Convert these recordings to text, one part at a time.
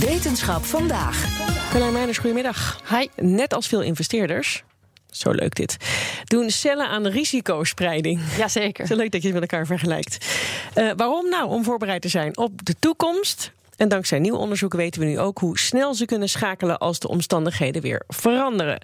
Wetenschap vandaag. Carlijn Meijners, goedemiddag. Hi. Net als veel investeerders, zo leuk dit, doen cellen aan risicospreiding. Jazeker. Zo leuk dat je het met elkaar vergelijkt. Uh, waarom nou? Om voorbereid te zijn op de toekomst. En dankzij nieuw onderzoek weten we nu ook hoe snel ze kunnen schakelen als de omstandigheden weer veranderen.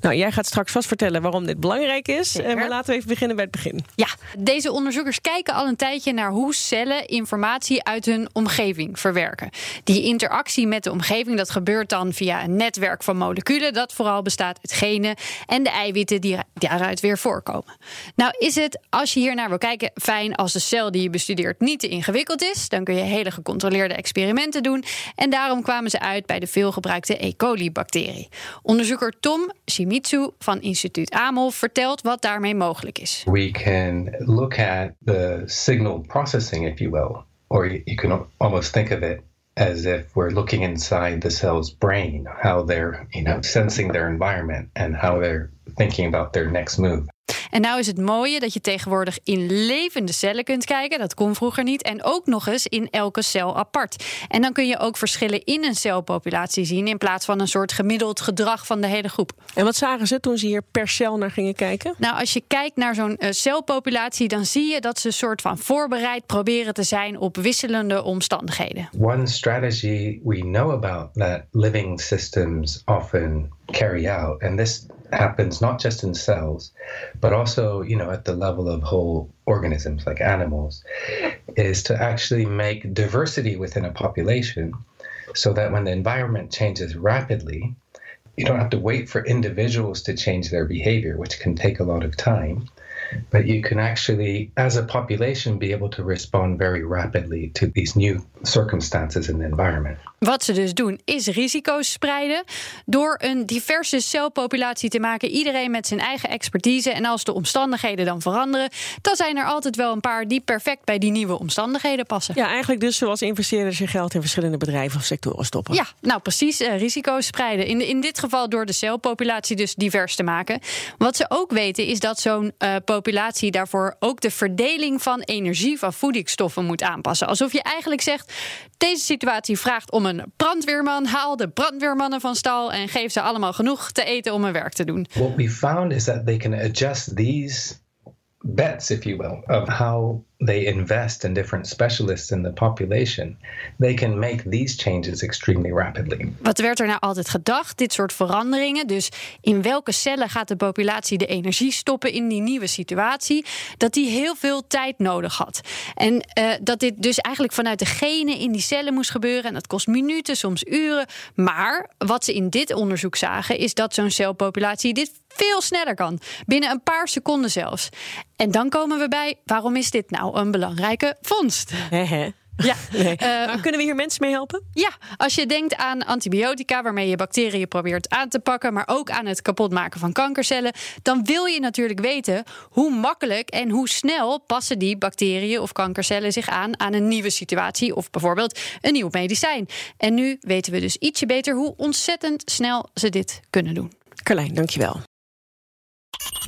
Nou, jij gaat straks vast vertellen waarom dit belangrijk is. Zeker. Maar laten we even beginnen bij het begin. Ja, deze onderzoekers kijken al een tijdje naar hoe cellen informatie uit hun omgeving verwerken. Die interactie met de omgeving dat gebeurt dan via een netwerk van moleculen dat vooral bestaat uit genen en de eiwitten die daaruit weer voorkomen. Nou is het, als je hier naar wil kijken, fijn als de cel die je bestudeert niet te ingewikkeld is. Dan kun je hele gecontroleerde experimenten doen. En daarom kwamen ze uit bij de veelgebruikte E. coli-bacterie. Onderzoeker Tom Shimizu van instituut Amol vertelt wat daarmee mogelijk is. We can look at the signal processing, if you will, or you can almost think of it as if we're looking inside the cell's brain, how they're, you know, sensing their environment and how they're thinking about their next move. En nou is het mooie dat je tegenwoordig in levende cellen kunt kijken. Dat kon vroeger niet. En ook nog eens in elke cel apart. En dan kun je ook verschillen in een celpopulatie zien. In plaats van een soort gemiddeld gedrag van de hele groep. En wat zagen ze toen ze hier per cel naar gingen kijken? Nou, als je kijkt naar zo'n uh, celpopulatie, dan zie je dat ze een soort van voorbereid proberen te zijn op wisselende omstandigheden. One strategy we know about that living systems often carry out, and this happens not just in cells, but also, you know, at the level of whole organisms like animals, is to actually make diversity within a population so that when the environment changes rapidly, you don't have to wait for individuals to change their behavior, which can take a lot of time. But you can actually, as a population, be able to respond very rapidly to these new circumstances in the environment. Wat ze dus doen is risico's spreiden door een diverse celpopulatie te maken. Iedereen met zijn eigen expertise. En als de omstandigheden dan veranderen, dan zijn er altijd wel een paar die perfect bij die nieuwe omstandigheden passen. Ja, eigenlijk dus zoals investeerders je geld in verschillende bedrijven of sectoren stoppen. Ja, nou precies, uh, risico's spreiden. In, in dit geval door de celpopulatie dus divers te maken. Wat ze ook weten is dat zo'n uh, populatie daarvoor ook de verdeling van energie van voedingsstoffen moet aanpassen. Alsof je eigenlijk zegt: deze situatie vraagt om een brandweerman. Haal de brandweermannen van stal en geef ze allemaal genoeg te eten om hun werk te doen. What we found is that they can adjust these bets, if you will, of how they invest in different specialists in the population, they can make these changes extremely rapidly. Wat werd er nou altijd gedacht? Dit soort veranderingen, dus in welke cellen gaat de populatie de energie stoppen in die nieuwe situatie, dat die heel veel tijd nodig had. En uh, dat dit dus eigenlijk vanuit de genen in die cellen moest gebeuren. En dat kost minuten, soms uren. Maar wat ze in dit onderzoek zagen, is dat zo'n celpopulatie dit veel sneller kan. Binnen een paar seconden zelfs. En dan komen we bij, waarom is dit nou een belangrijke vondst? Ja, nee. uh, kunnen we hier mensen mee helpen? Ja, als je denkt aan antibiotica waarmee je bacteriën probeert aan te pakken, maar ook aan het kapotmaken van kankercellen, dan wil je natuurlijk weten hoe makkelijk en hoe snel passen die bacteriën of kankercellen zich aan aan een nieuwe situatie of bijvoorbeeld een nieuw medicijn. En nu weten we dus ietsje beter hoe ontzettend snel ze dit kunnen doen. Carlijn, dankjewel.